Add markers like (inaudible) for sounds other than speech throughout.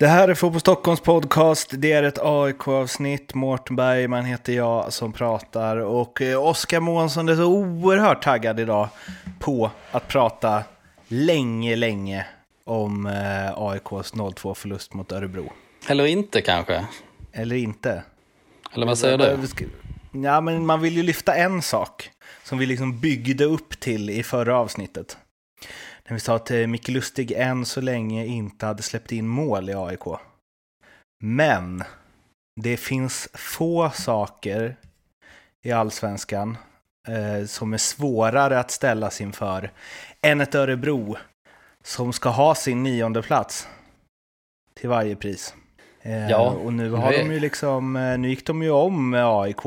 Det här är Fotboll Stockholms podcast. Det är ett AIK-avsnitt. Mårten Bergman heter jag som pratar. Och eh, Oskar Månsson är så oerhört taggad idag på att prata länge, länge om eh, AIKs 0-2-förlust mot Örebro. Eller inte kanske? Eller inte. Eller vad säger du? Ja, men man vill ju lyfta en sak som vi liksom byggde upp till i förra avsnittet. När vi sa att eh, Micke Lustig än så länge inte hade släppt in mål i AIK. Men det finns få saker i allsvenskan eh, som är svårare att ställas inför än ett Örebro som ska ha sin nionde plats till varje pris. Eh, ja, och nu har de ju liksom, eh, nu gick de ju om med AIK.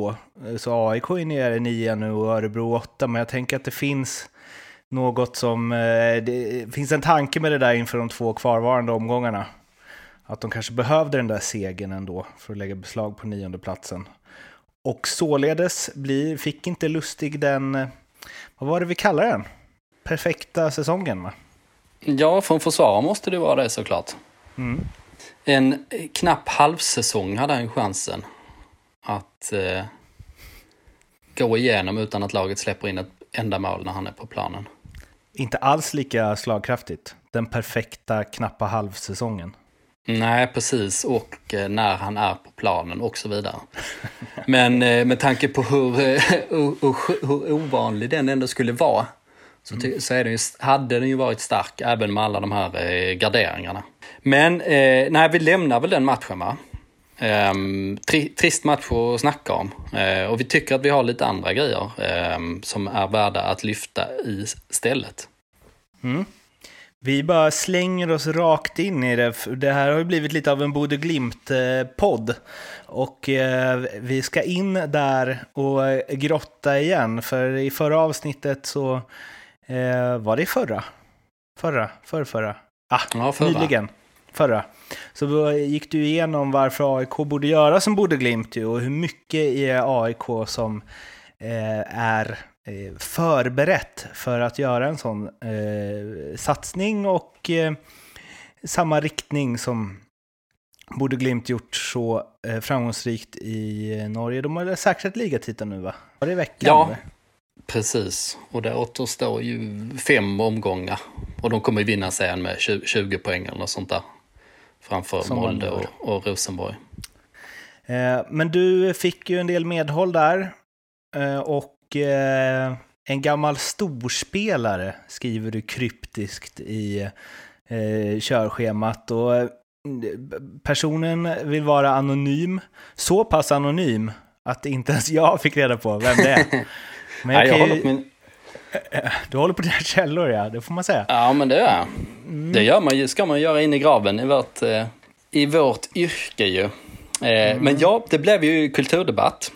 Så AIK är nere i nio nu och Örebro åtta, men jag tänker att det finns något som, eh, det finns en tanke med det där inför de två kvarvarande omgångarna. Att de kanske behövde den där segern ändå för att lägga beslag på nionde platsen. Och således blir, fick inte Lustig den, vad var det vi kallar den? Perfekta säsongen va? Ja, från försvar måste det vara det såklart. Mm. En knapp halvsäsong hade han chansen att eh, gå igenom utan att laget släpper in ett enda mål när han är på planen. Inte alls lika slagkraftigt. Den perfekta knappa halvsäsongen. Nej, precis. Och eh, när han är på planen och så vidare. Men eh, med tanke på hur, eh, (laughs) hur, hur ovanlig den ändå skulle vara så, mm. så är den ju, hade den ju varit stark även med alla de här garderingarna. Men eh, nej, vi lämnar väl den matchen va? Um, tri trist match att snacka om. Uh, och vi tycker att vi har lite andra grejer um, som är värda att lyfta i stället. Mm. Vi bara slänger oss rakt in i det. Det här har ju blivit lite av en Bode Glimt-podd. Och eh, vi ska in där och grotta igen. För i förra avsnittet så eh, var det förra? Förra? Förra? förra? Ah, ja, förra. nyligen förra. Så gick du igenom varför AIK borde göra som borde Glimt och hur mycket i AIK som eh, är eh, förberett för att göra en sån eh, satsning och eh, samma riktning som borde Glimt gjort så eh, framgångsrikt i Norge. De har säkrat ligatiteln nu va? Var det i veckan? Ja, eller? precis. Och det återstår ju fem omgångar. Och de kommer vinna serien med 20, 20 poäng eller något sånt där framför Som Molde och, och Rosenborg. Eh, men du fick ju en del medhåll där. Eh, och eh, en gammal storspelare skriver du kryptiskt i eh, körschemat. Och eh, personen vill vara anonym. Så pass anonym att inte ens jag fick reda på vem det är. (laughs) Men jag, Nej, jag håller på min... (laughs) Du håller på dina källor, ja. Det får man säga. Ja, men det gör jag. Mm. Det gör man, ska man göra in i graven i vårt, eh, i vårt yrke ju. Eh, mm. Men ja, det blev ju kulturdebatt,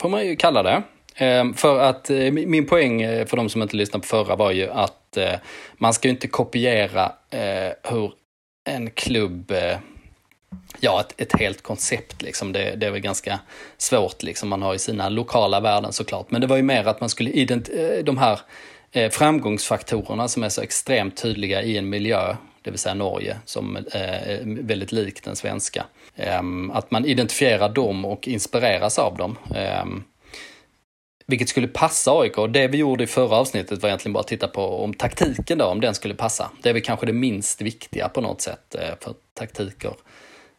får man ju kalla det. Eh, för att min poäng för de som inte lyssnade på förra var ju att man ska ju inte kopiera hur en klubb ja, ett, ett helt koncept liksom. Det, det är väl ganska svårt liksom. Man har ju sina lokala värden såklart. Men det var ju mer att man skulle identifiera eh, de här Eh, framgångsfaktorerna som är så extremt tydliga i en miljö, det vill säga Norge, som eh, är väldigt lik den svenska. Ehm, att man identifierar dem och inspireras av dem. Ehm, vilket skulle passa AIK. Det vi gjorde i förra avsnittet var egentligen bara att titta på om taktiken då, om den skulle passa. Det är väl kanske det minst viktiga på något sätt, eh, för taktiker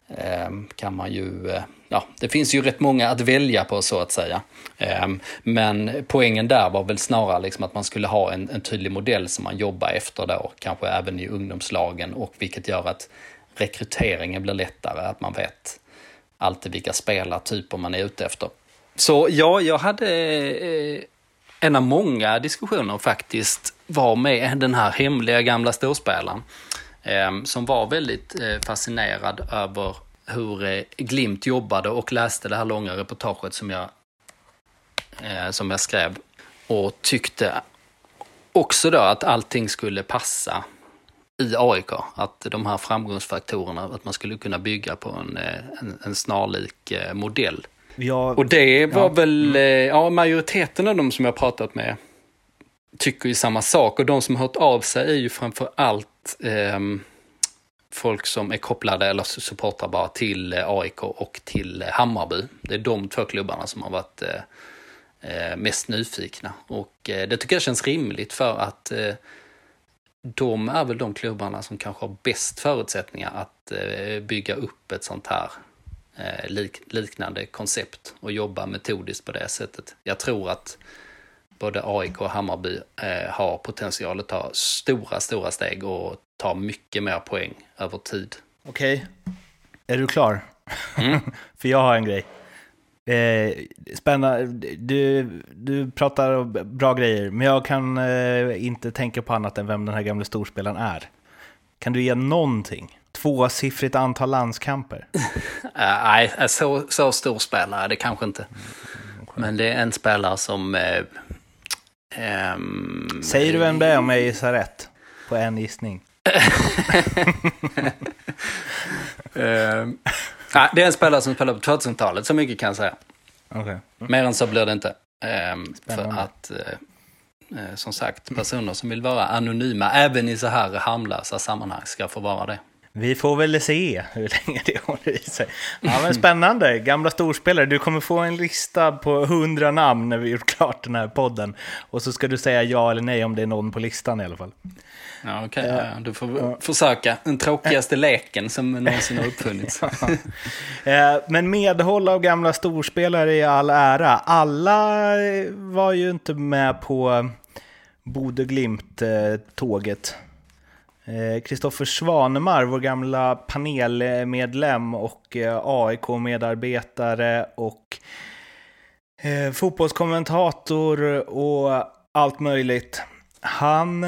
Ehm, kan man ju, eh, ja, det finns ju rätt många att välja på så att säga. Ehm, men poängen där var väl snarare liksom att man skulle ha en, en tydlig modell som man jobbar efter då, kanske även i ungdomslagen och vilket gör att rekryteringen blir lättare, att man vet alltid vilka spelartyper man är ute efter. Så ja, jag hade eh, en av många diskussioner faktiskt var med den här hemliga gamla storspelaren. Ehm, som var väldigt eh, fascinerad över hur eh, Glimt jobbade och läste det här långa reportaget som jag, eh, som jag skrev. Och tyckte också då att allting skulle passa i AIK. Att de här framgångsfaktorerna, att man skulle kunna bygga på en, en, en snarlik modell. Ja, och det var ja. väl, ja majoriteten av de som jag pratat med tycker ju samma sak och de som har hört av sig är ju framför allt eh, folk som är kopplade eller supportrar bara till eh, AIK och till eh, Hammarby. Det är de två klubbarna som har varit eh, mest nyfikna. Och det tycker jag känns rimligt för att de är väl de klubbarna som kanske har bäst förutsättningar att bygga upp ett sånt här liknande koncept och jobba metodiskt på det sättet. Jag tror att både AIK och Hammarby eh, har potential att ta stora, stora steg och ta mycket mer poäng över tid. Okej, okay. är du klar? Mm. (laughs) För jag har en grej. Eh, spännande, du, du pratar bra grejer, men jag kan eh, inte tänka på annat än vem den här gamla storspelaren är. Kan du ge någonting? Tvåsiffrigt antal landskamper? (laughs) Nej, uh, så, så stor spelare det kanske inte. Mm, men det är en spelare som eh, Um, Säger du vem det är om jag gissar rätt? På en gissning. (laughs) um, nej, det är en spelare som spelar på 2000-talet, så mycket kan jag säga. Okay. Mm. Mer än så blir det inte. Um, för att, uh, som sagt, personer som vill vara anonyma, även i så här hamlösa sammanhang, ska få vara det. Vi får väl se hur länge det håller i sig. Ja, men spännande, gamla storspelare. Du kommer få en lista på hundra namn när vi gjort klart den här podden. Och så ska du säga ja eller nej om det är någon på listan i alla fall. Ja, okej. Okay. Ja, du får ja. försöka. Den tråkigaste leken som någonsin har uppfunnits. (laughs) men medhåll av gamla storspelare i all ära. Alla var ju inte med på Bode Glimt-tåget. Eh, Kristoffer Svanemar, vår gamla panelmedlem och eh, AIK-medarbetare och eh, fotbollskommentator och allt möjligt. Han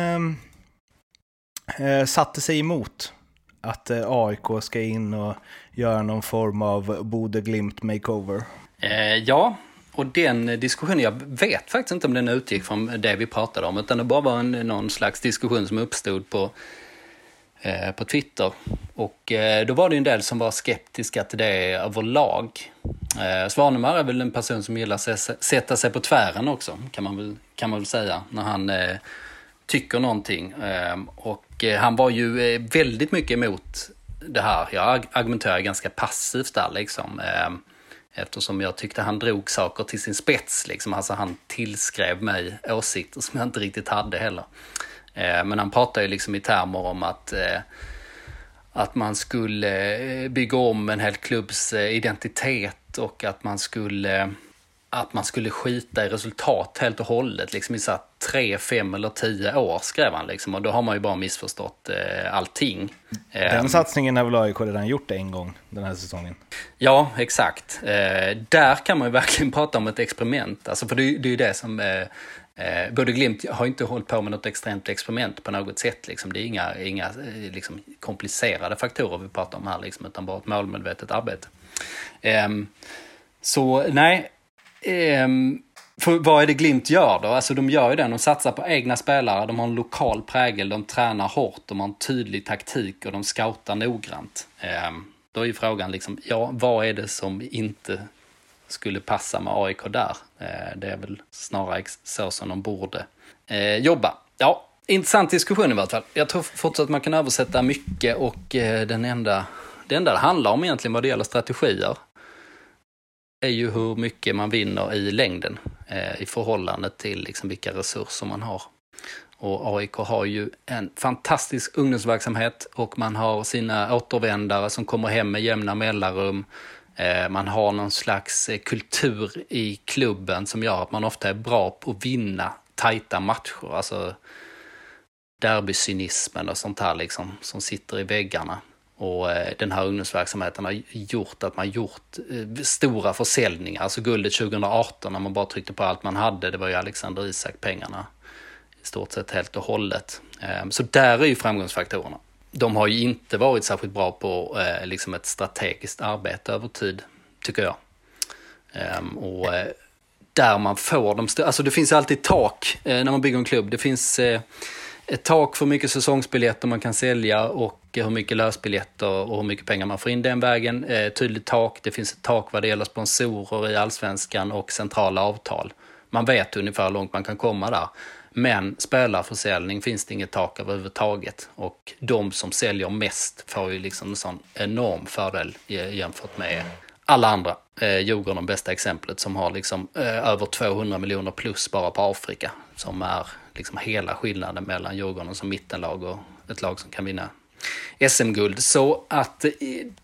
satte sig emot att AIK ska in och göra någon form av Bode Glimt makeover. Ja, och den diskussionen, jag vet faktiskt inte om den utgick från det vi pratade om, utan det bara var en, någon slags diskussion som uppstod på Eh, på Twitter. Och eh, då var det en del som var skeptiska till det överlag. Eh, Svanemar är väl en person som gillar att sätta sig på tvären också, kan man väl, kan man väl säga, när han tycker någonting. Ehm, och han var ju väldigt mycket emot det här. Jag argumenterar ganska passivt där liksom. Ehm, eftersom jag tyckte han drog saker till sin spets. Liksom. Alltså han tillskrev mig åsikter som jag inte riktigt hade heller. Eh, men han pratar ju liksom i termer om att, eh, att man skulle eh, bygga om en hel klubbs identitet och att man skulle att man skulle skita i resultat helt och hållet. Liksom i så tre, fem eller tio år skrev han. Liksom, och då har man ju bara missförstått eh, allting. Den satsningen har väl AIK redan gjort en gång den här säsongen? Ja, exakt. Eh, där kan man ju verkligen (laughs) prata om ett experiment. Alltså, för det, det är ju det som eh, Eh, både Glimt har inte hållit på med något extremt experiment på något sätt. Liksom. Det är inga, inga eh, liksom, komplicerade faktorer vi pratar om här, liksom, utan bara ett målmedvetet arbete. Eh, så nej, eh, för vad är det Glimt gör då? Alltså de gör ju det, de satsar på egna spelare, de har en lokal prägel, de tränar hårt, de har en tydlig taktik och de scoutar noggrant. Eh, då är ju frågan liksom, ja, vad är det som inte skulle passa med AIK där. Eh, det är väl snarare så som de borde eh, jobba. Ja, intressant diskussion i vart fall. Jag tror fortsatt att man kan översätta mycket och eh, den enda, det enda det handlar om egentligen vad det gäller strategier är ju hur mycket man vinner i längden i förhållande till liksom vilka resurser man har. Och AIK har ju en fantastisk ungdomsverksamhet och man har sina återvändare som kommer hem med jämna mellanrum. Eh, man har någon slags eh, kultur i klubben som gör att man ofta är bra på att vinna tajta matcher. Alltså derbycynismen och sånt här liksom som sitter i väggarna. Och eh, den här ungdomsverksamheten har gjort att man gjort stora försäljningar. Alltså guldet 2018 när man bara tryckte på allt man hade, det var ju Alexander Isak-pengarna i stort sett helt och hållet. Så där är ju framgångsfaktorerna de har ju inte varit särskilt bra på eh, liksom ett strategiskt arbete över tid, tycker jag. Ehm, och eh, där man får de alltså det finns alltid tak eh, när man bygger en klubb. Det finns eh, ett tak för hur mycket säsongsbiljetter man kan sälja och hur mycket lösbiljetter och hur mycket pengar man får in den vägen. Eh, tydligt tak. Det finns ett tak vad det gäller sponsorer i allsvenskan och centrala avtal. Man vet ungefär hur långt man kan komma där. Men spelarförsäljning finns det inget tak överhuvudtaget. Och de som säljer mest får ju liksom en sån enorm fördel jämfört med alla andra. Eh, Djurgården bästa exemplet som har liksom eh, över 200 miljoner plus bara på Afrika. Som är liksom hela skillnaden mellan Djurgården som mittenlag och ett lag som kan vinna SM-guld. Så att eh,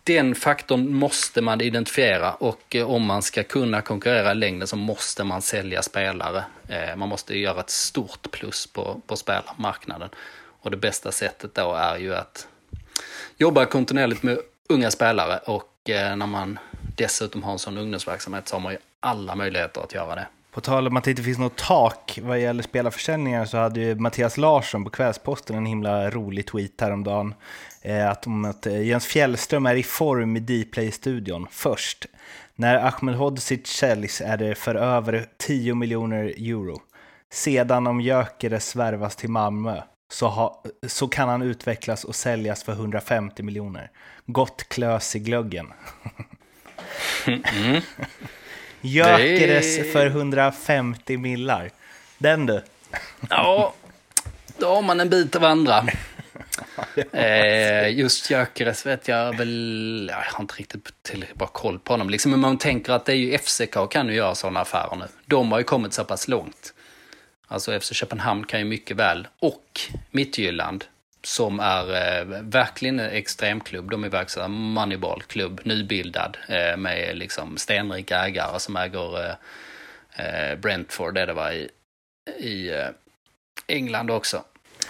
den faktorn måste man identifiera och eh, om man ska kunna konkurrera i längden så måste man sälja spelare. Eh, man måste göra ett stort plus på, på spelarmarknaden. Och det bästa sättet då är ju att jobba kontinuerligt med unga spelare och när man dessutom har en sån ungdomsverksamhet så har man ju alla möjligheter att göra det. På tal om att det inte finns något tak vad gäller spelarförsäljningar så hade ju Mattias Larsson på Kvällsposten en himla rolig tweet häromdagen. Eh, att, om att eh, Jens Fjällström är i form i Dplay-studion först. När Ahmed Hodzic säljs är det för över 10 miljoner euro. Sedan om Gyökeres värvas till Malmö så, ha, så kan han utvecklas och säljas för 150 miljoner. Gott klös i glöggen. (laughs) mm. Gyökeres det... för 150 millar. Den du. Ja, då har man en bit att vandra. (laughs) eh, just Gyökeres vet jag väl, jag har inte riktigt tillräckligt bra koll på honom. Liksom, men man tänker att det är ju FCK kan ju göra sådana affärer nu. De har ju kommit så pass långt. Alltså FC Köpenhamn kan ju mycket väl, och Midtjylland som är eh, verkligen en extremklubb. De är verksamma Moneyball-klubb, nybildad eh, med liksom stenrika ägare som äger eh, eh Brentford, det det var i, i eh, England också.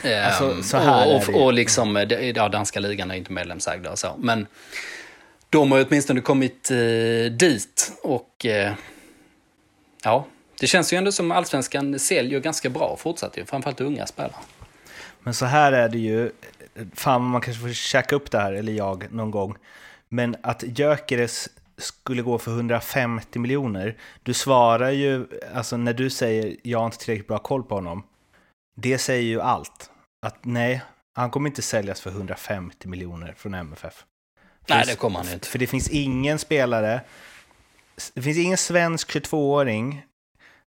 Alltså, ehm, så här och, och, och liksom, eh, ja, danska ligan är inte medlemsägda och så. Men de har ju åtminstone kommit eh, dit och eh, ja, det känns ju ändå som allsvenskan säljer ganska bra fortsatt ju, framförallt unga spelare. Men så här är det ju, fan man kanske får käka upp det här, eller jag, någon gång. Men att Gyökeres skulle gå för 150 miljoner, du svarar ju, alltså när du säger jag har inte tillräckligt bra koll på honom, det säger ju allt. Att nej, han kommer inte säljas för 150 miljoner från MFF. nej, det kommer han inte. För det finns ingen spelare, det finns ingen svensk 22-åring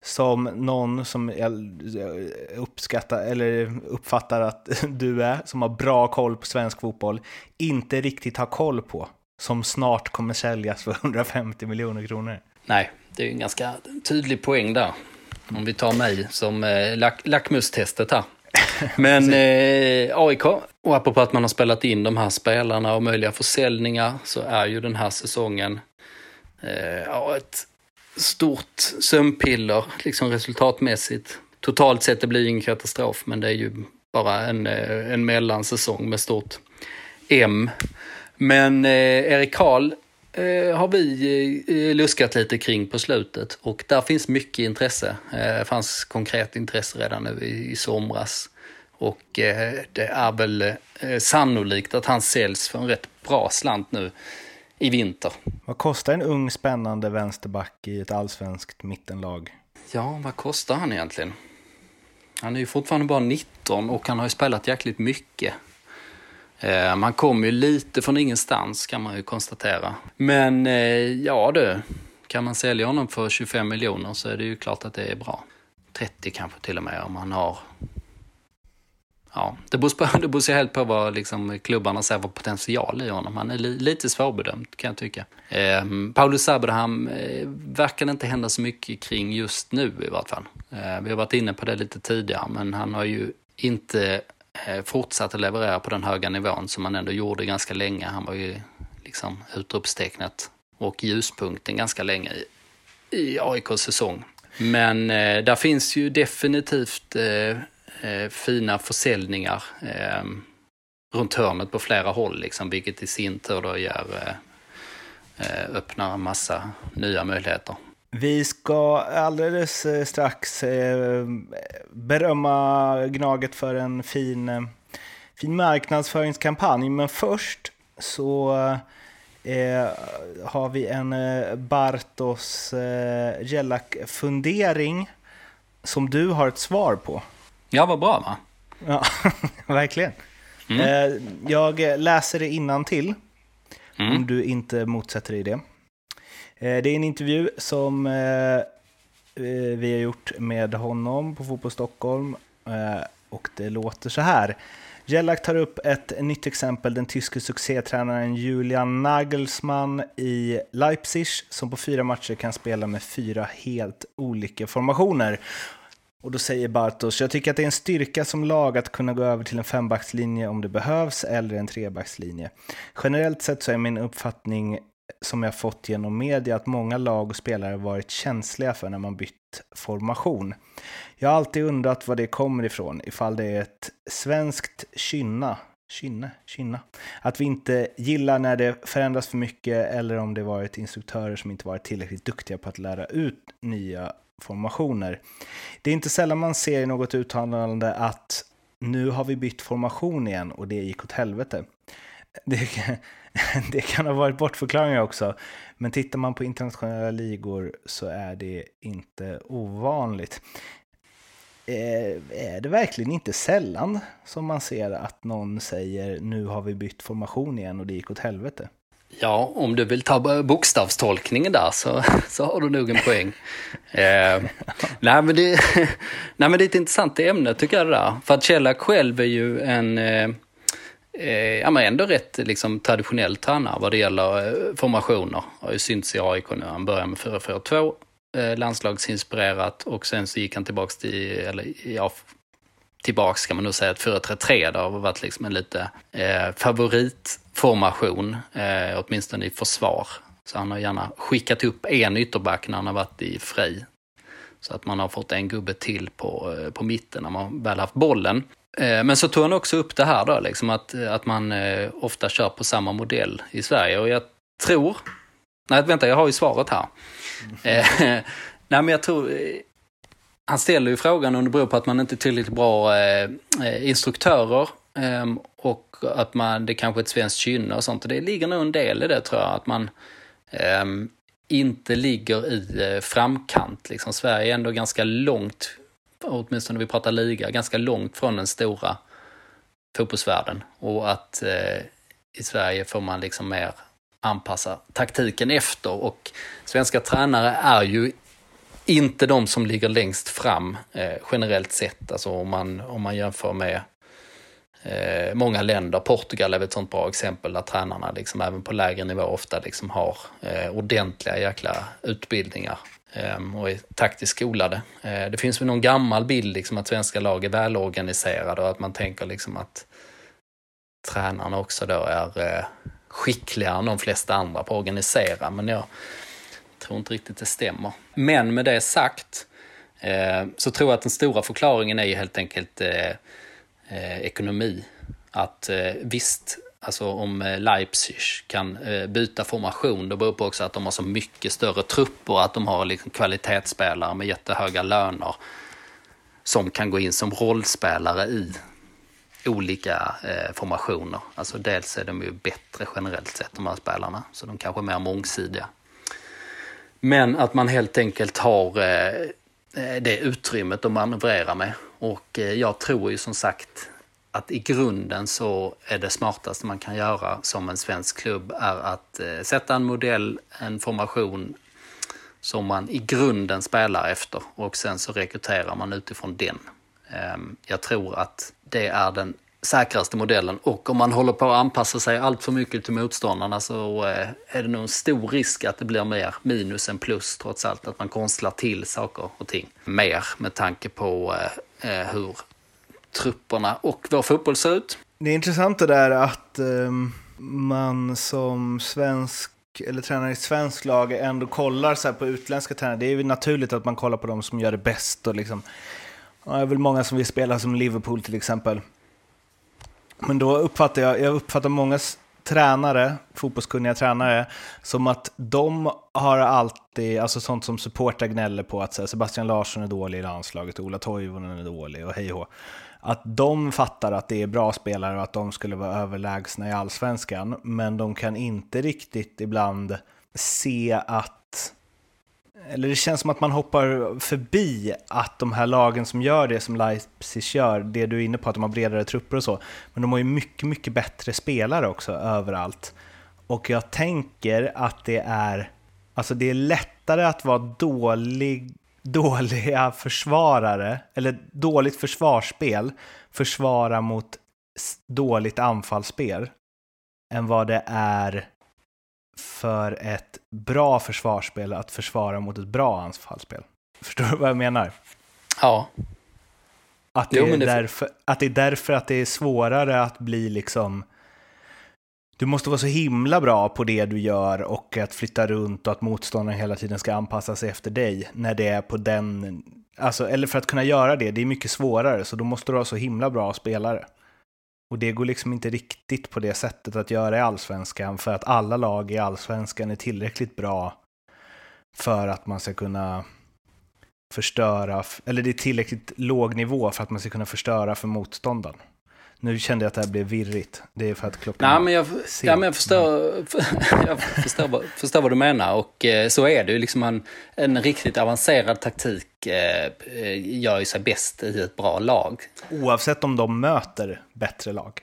som någon som uppskattar eller uppfattar att (laughs) du är, som har bra koll på svensk fotboll, inte riktigt har koll på, som snart kommer säljas för (laughs) 150 miljoner kronor. Nej, det är en ganska tydlig poäng där. Om vi tar mig som eh, lack, lackmustestet här. (laughs) Men eh, AIK, och apropå att man har spelat in de här spelarna och möjliga försäljningar, så är ju den här säsongen eh, ett stort sömnpiller, liksom resultatmässigt. Totalt sett det blir ingen katastrof, men det är ju bara en, eh, en mellansäsong med stort M. Men eh, Erik Karl eh, har vi eh, luskat lite kring på slutet och där finns mycket intresse. Eh, det fanns konkret intresse redan nu i, i somras. Och eh, det är väl eh, sannolikt att han säljs för en rätt bra slant nu i vinter. Vad kostar en ung spännande vänsterback i ett allsvenskt mittenlag? Ja, vad kostar han egentligen? Han är ju fortfarande bara 19 och han har ju spelat jäkligt mycket. Eh, man kommer ju lite från ingenstans kan man ju konstatera. Men eh, ja du, kan man sälja honom för 25 miljoner så är det ju klart att det är bra. 30 kanske till och med om han har Ja, det beror, på, (laughs) det beror helt på vad liksom, klubbarna ser för potential i honom. Han är li, lite svårbedömd kan jag tycka. Eh, Paulus Abraham eh, verkar det inte hända så mycket kring just nu i vart fall. Eh, vi har varit inne på det lite tidigare, men han har ju inte eh, fortsatt att leverera på den höga nivån som han ändå gjorde ganska länge. Han var ju liksom utropstecknet och ljuspunkten ganska länge i, i AIKs säsong. Men eh, där finns ju definitivt eh, eh, fina försäljningar eh, runt hörnet på flera håll, liksom, vilket i sin tur då gör, eh, eh öppnar en massa nya möjligheter. Vi ska alldeles eh, strax eh, berömma Gnaget för en fin, fin marknadsföringskampanj, men först så Eh, har vi en eh, Bartos eh, Gellak-fundering som du har ett svar på. Ja, vad bra va? Ja, (laughs) verkligen. Mm. Eh, jag läser det innan till mm. om du inte motsätter dig det. Eh, det är en intervju som eh, vi har gjort med honom på Fotboll Stockholm och det låter så här. Jellak tar upp ett nytt exempel, den tyske succétränaren Julian Nagelsmann i Leipzig som på fyra matcher kan spela med fyra helt olika formationer. Och då säger Bartos, jag tycker att det är en styrka som lag att kunna gå över till en fembackslinje om det behövs, eller en trebackslinje. Generellt sett så är min uppfattning som jag fått genom media att många lag och spelare varit känsliga för när man bytt formation. Jag har alltid undrat var det kommer ifrån, ifall det är ett svenskt kynna, kynne, kynna, att vi inte gillar när det förändras för mycket eller om det varit instruktörer som inte varit tillräckligt duktiga på att lära ut nya formationer. Det är inte sällan man ser i något uttalande att nu har vi bytt formation igen och det gick åt helvete. Det, (laughs) det kan ha varit bortförklaringar också, men tittar man på internationella ligor så är det inte ovanligt. Eh, är det verkligen inte sällan som man ser att någon säger nu har vi bytt formation igen och det gick åt helvete? Ja, om du vill ta bokstavstolkningen där så, (laughs) så har du nog en poäng. (laughs) eh, nej, men det, (laughs) nej, men det är ett intressant ämne tycker jag det där. För att Kjellak själv är ju en eh, eh, ja, men ändå rätt liksom, traditionell tränare vad det gäller eh, formationer. Har ju synts i AIK nu. Han började med 4-4-2, eh, landslagsinspirerat och sen så gick han tillbaks till, eller ja, tillbaks kan man nog säga, att 4-3-3 det har varit liksom en lite eh, favoritformation, eh, åtminstone i försvar. Så han har gärna skickat upp en ytterback när han har varit i fri. Så att man har fått en gubbe till på, eh, på mitten när man väl haft bollen. Eh, men så tog han också upp det här då, liksom att, att man eh, ofta kör på samma modell i Sverige. Och jag tror, nej vänta jag har ju svaret här. (laughs) Eh, nej men jag tror, eh, han ställer ju frågan om det beror på att man inte är tillräckligt bra eh, eh instruktörer eh, och att man, det kanske är ett svenskt kynne och sånt. Det ligger nog en del i det tror jag, att man eh, inte ligger i framkant. Liksom. Sverige är ändå ganska långt åtminstone när vi pratar liga, ganska långt från den stora fotbollsvärlden. Och att eh, i Sverige får man liksom mer anpassa taktiken efter och svenska tränare är ju inte de som ligger längst fram eh, generellt sett. Alltså om man, om man jämför med eh, många länder. Portugal är ett sånt bra exempel där tränarna liksom även på lägre nivå ofta liksom har eh, ordentliga jäkla utbildningar ehm, och är taktiskt skolade. Eh, det finns väl någon gammal bild liksom att svenska lag är välorganiserade och att man tänker liksom att tränarna också då är eh, skickligare än de flesta andra på att organisera. Men jag tror inte riktigt det stämmer. Men med det sagt eh, så tror jag att den stora förklaringen är helt enkelt eh, eh, ekonomi. Att eh, visst, Alltså om Leipzig kan byta formation, det beror på också att de har så mycket större trupper, att de har liksom kvalitetsspelare med jättehöga löner som kan gå in som rollspelare i olika eh, formationer. Alltså dels är de ju bättre generellt sett de här spelarna, så de kanske är mer mångsidiga. Men att man helt enkelt har eh, eh, det utrymmet att manövrera med. Och eh, jag tror ju som sagt att i grunden så är det smartaste man kan göra som en svensk klubb är att eh, sätta en modell, en formation som man i grunden spelar efter och sen så rekryterar man utifrån den. Eh, jag tror att det är den säkraste modellen och om man håller på att anpassa sig allt för mycket till motståndarna så eh, är det nog en stor risk att det blir mer minus än plus trots allt. Att man konstlar till saker och ting mer med tanke på eh, eh, hur trupperna och vår fotboll ser ut. Det är intressant det där att ehm, man som svensk eller tränare i svensk lag ändå kollar så på utländska tränare. Det är ju naturligt att man kollar på de som gör det bäst. Och liksom, ja, det är väl många som vill spela som Liverpool till exempel. Men då uppfattar jag, jag uppfattar många tränare, fotbollskunniga tränare, som att de har alltid, alltså sånt som supportrar gnäller på, att Sebastian Larsson är dålig i landslaget, Ola Toivonen är dålig och hej och att de fattar att det är bra spelare och att de skulle vara överlägsna i allsvenskan. Men de kan inte riktigt ibland se att eller det känns som att man hoppar förbi att de här lagen som gör det som Leipzig gör, det du är inne på, att de har bredare trupper och så, men de har ju mycket, mycket bättre spelare också överallt. Och jag tänker att det är, alltså det är lättare att vara dålig (laughs) dåliga försvarare, eller dåligt försvarsspel, försvara mot dåligt anfallsspel än vad det är för ett bra försvarsspel att försvara mot ett bra anfallsspel. Förstår du vad jag menar? Ja. Att det, jo, är, det... Därför, att det är därför att det är svårare att bli liksom... Du måste vara så himla bra på det du gör och att flytta runt och att motståndaren hela tiden ska anpassa sig efter dig när det är på den... Alltså, eller för att kunna göra det, det är mycket svårare, så då måste du ha så himla bra spelare. Och det går liksom inte riktigt på det sättet att göra i allsvenskan för att alla lag i allsvenskan är tillräckligt bra för att man ska kunna förstöra, eller det är tillräckligt låg nivå för att man ska kunna förstöra för motståndaren. Nu kände jag att det här blev virrigt. Det är för att klockan Nej, men jag, ja, men jag förstår, (laughs) jag förstår, vad, förstår vad du menar. Och eh, så är det ju. Liksom en, en riktigt avancerad taktik eh, eh, gör ju sig bäst i ett bra lag. Oavsett om de möter bättre lag.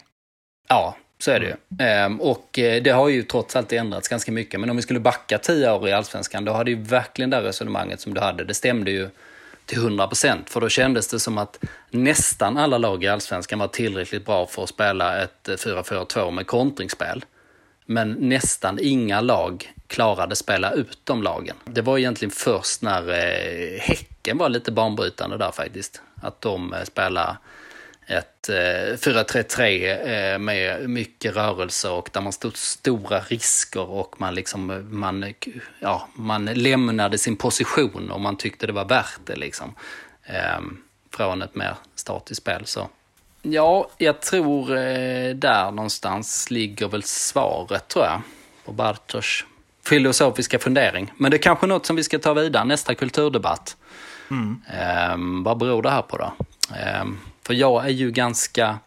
Ja, så är det ju. Ehm, och det har ju trots allt ändrats ganska mycket. Men om vi skulle backa tio år i allsvenskan, då hade ju verkligen det resonemanget som du hade, det stämde ju till 100 procent. För då kändes det som att nästan alla lag i allsvenskan var tillräckligt bra för att spela ett eh, 4-4-2 med kontringsspel. Men nästan inga lag klarade spela ut de lagen. Det var egentligen först när eh, Häcken var lite banbrytande där faktiskt. Att de eh, spelade ett 4-3-3 eh, eh, med mycket rörelse och där man stod stora risker och man liksom, man, ja, man lämnade sin position och man tyckte det var värt det liksom. Ehm, från ett mer statiskt spel så. Ja, jag tror eh, där någonstans ligger väl svaret tror jag. På Bartosz filosofiska fundering. Men det är kanske något som vi ska ta vidare nästa kulturdebatt. Mm. Um, vad beror det här på då? För jag är ju ganska,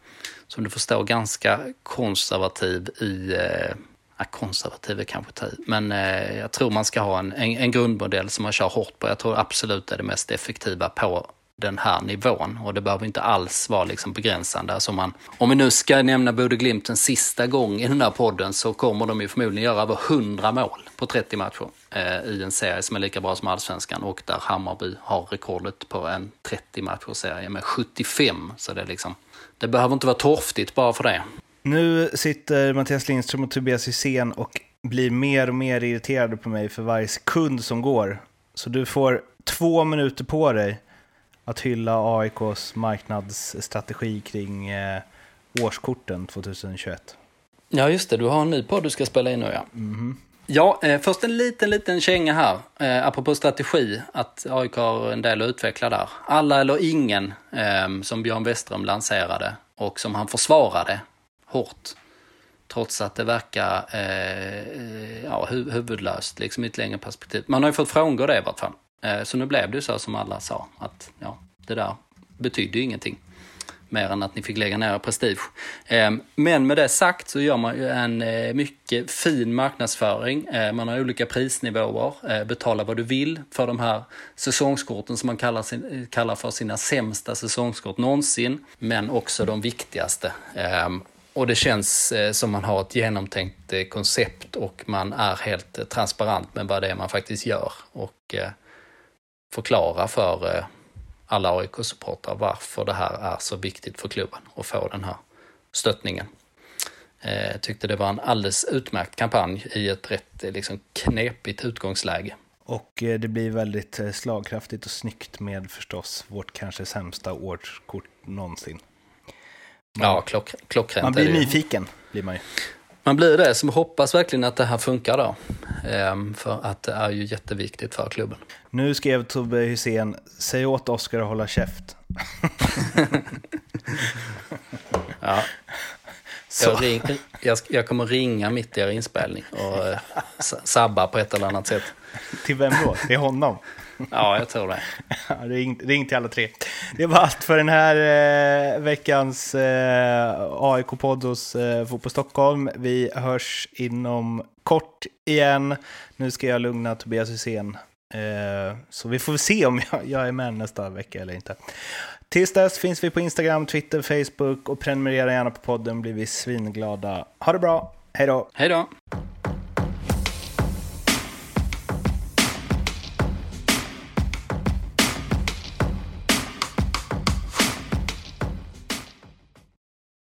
som du förstår, ganska konservativ i eh, konservativ är kanske ta men eh, jag tror man ska ha en, en, en, grundmodell som man kör hårt på. Jag tror absolut det är det mest effektiva på den här nivån och det behöver inte alls vara liksom begränsande. Alltså man, om vi nu ska nämna Bode Glimt en sista gång i den här podden så kommer de ju förmodligen göra över 100 mål på 30 matcher eh, i en serie som är lika bra som allsvenskan och där Hammarby har rekordet på en 30 matcher serie med 75. Så det, liksom, det behöver inte vara torftigt bara för det. Nu sitter Mattias Lindström och Tobias Hysén och blir mer och mer irriterade på mig för varje sekund som går. Så du får två minuter på dig att hylla AIKs marknadsstrategi kring eh, årskorten 2021. Ja, just det. Du har en ny podd du ska spela in nu, ja. Mm. Ja, eh, först en liten, liten känga här, eh, apropå strategi, att AIK har en del att utveckla där. Alla eller ingen, eh, som Björn Westström lanserade och som han försvarade hårt. Trots att det verkar eh, ja, huvudlöst liksom, i ett längre perspektiv. Man har ju fått frångå det i vart fall. Eh, så nu blev det så som alla sa, att ja, det där betydde ju ingenting. Mer än att ni fick lägga ner prestige. Ehm, men med det sagt så gör man ju en eh, mycket fin marknadsföring. Eh, man har olika prisnivåer, betala vad du vill för de här säsongskorten som man kallar, sin, kallar för sina sämsta säsongskort någonsin. Men också de viktigaste. Ehm, och det känns som man har ett genomtänkt koncept och man är helt transparent med vad det är man faktiskt gör. Och förklara för eh, alla AIK-supportrar varför det här är så viktigt för klubben att få den här stöttningen. Jag eh, tyckte det var en alldeles utmärkt kampanj i ett rätt eh, liksom, knepigt utgångsläge. Och det blir väldigt slagkraftigt och snyggt med förstås vårt kanske sämsta årskort någonsin. Man, ja, klock, klockrent. Man blir nyfiken, blir man ju. Man blir det, så hoppas verkligen att det här funkar då. Ehm, för att det är ju jätteviktigt för klubben. Nu skrev Tobbe Hysén, säg åt Oskar att hålla käft. (laughs) ja. Jag, ring, jag, jag, kommer ringa mitt i er inspelning och uh, sabba på ett eller annat sätt. Till vem då? Till honom? (laughs) Ja, jag tror det. ring, ring till alla tre. Det var allt för den här eh, veckans eh, AIK-podd hos eh, Fotboll Stockholm. Vi hörs inom kort igen. Nu ska jag lugna Tobias Hysén. Eh, så vi får se om jag, jag är med nästa vecka eller inte. Tills dess finns vi på Instagram, Twitter, Facebook och prenumerera gärna på podden blir vi svinglada. Ha det bra, hej då! Hej då!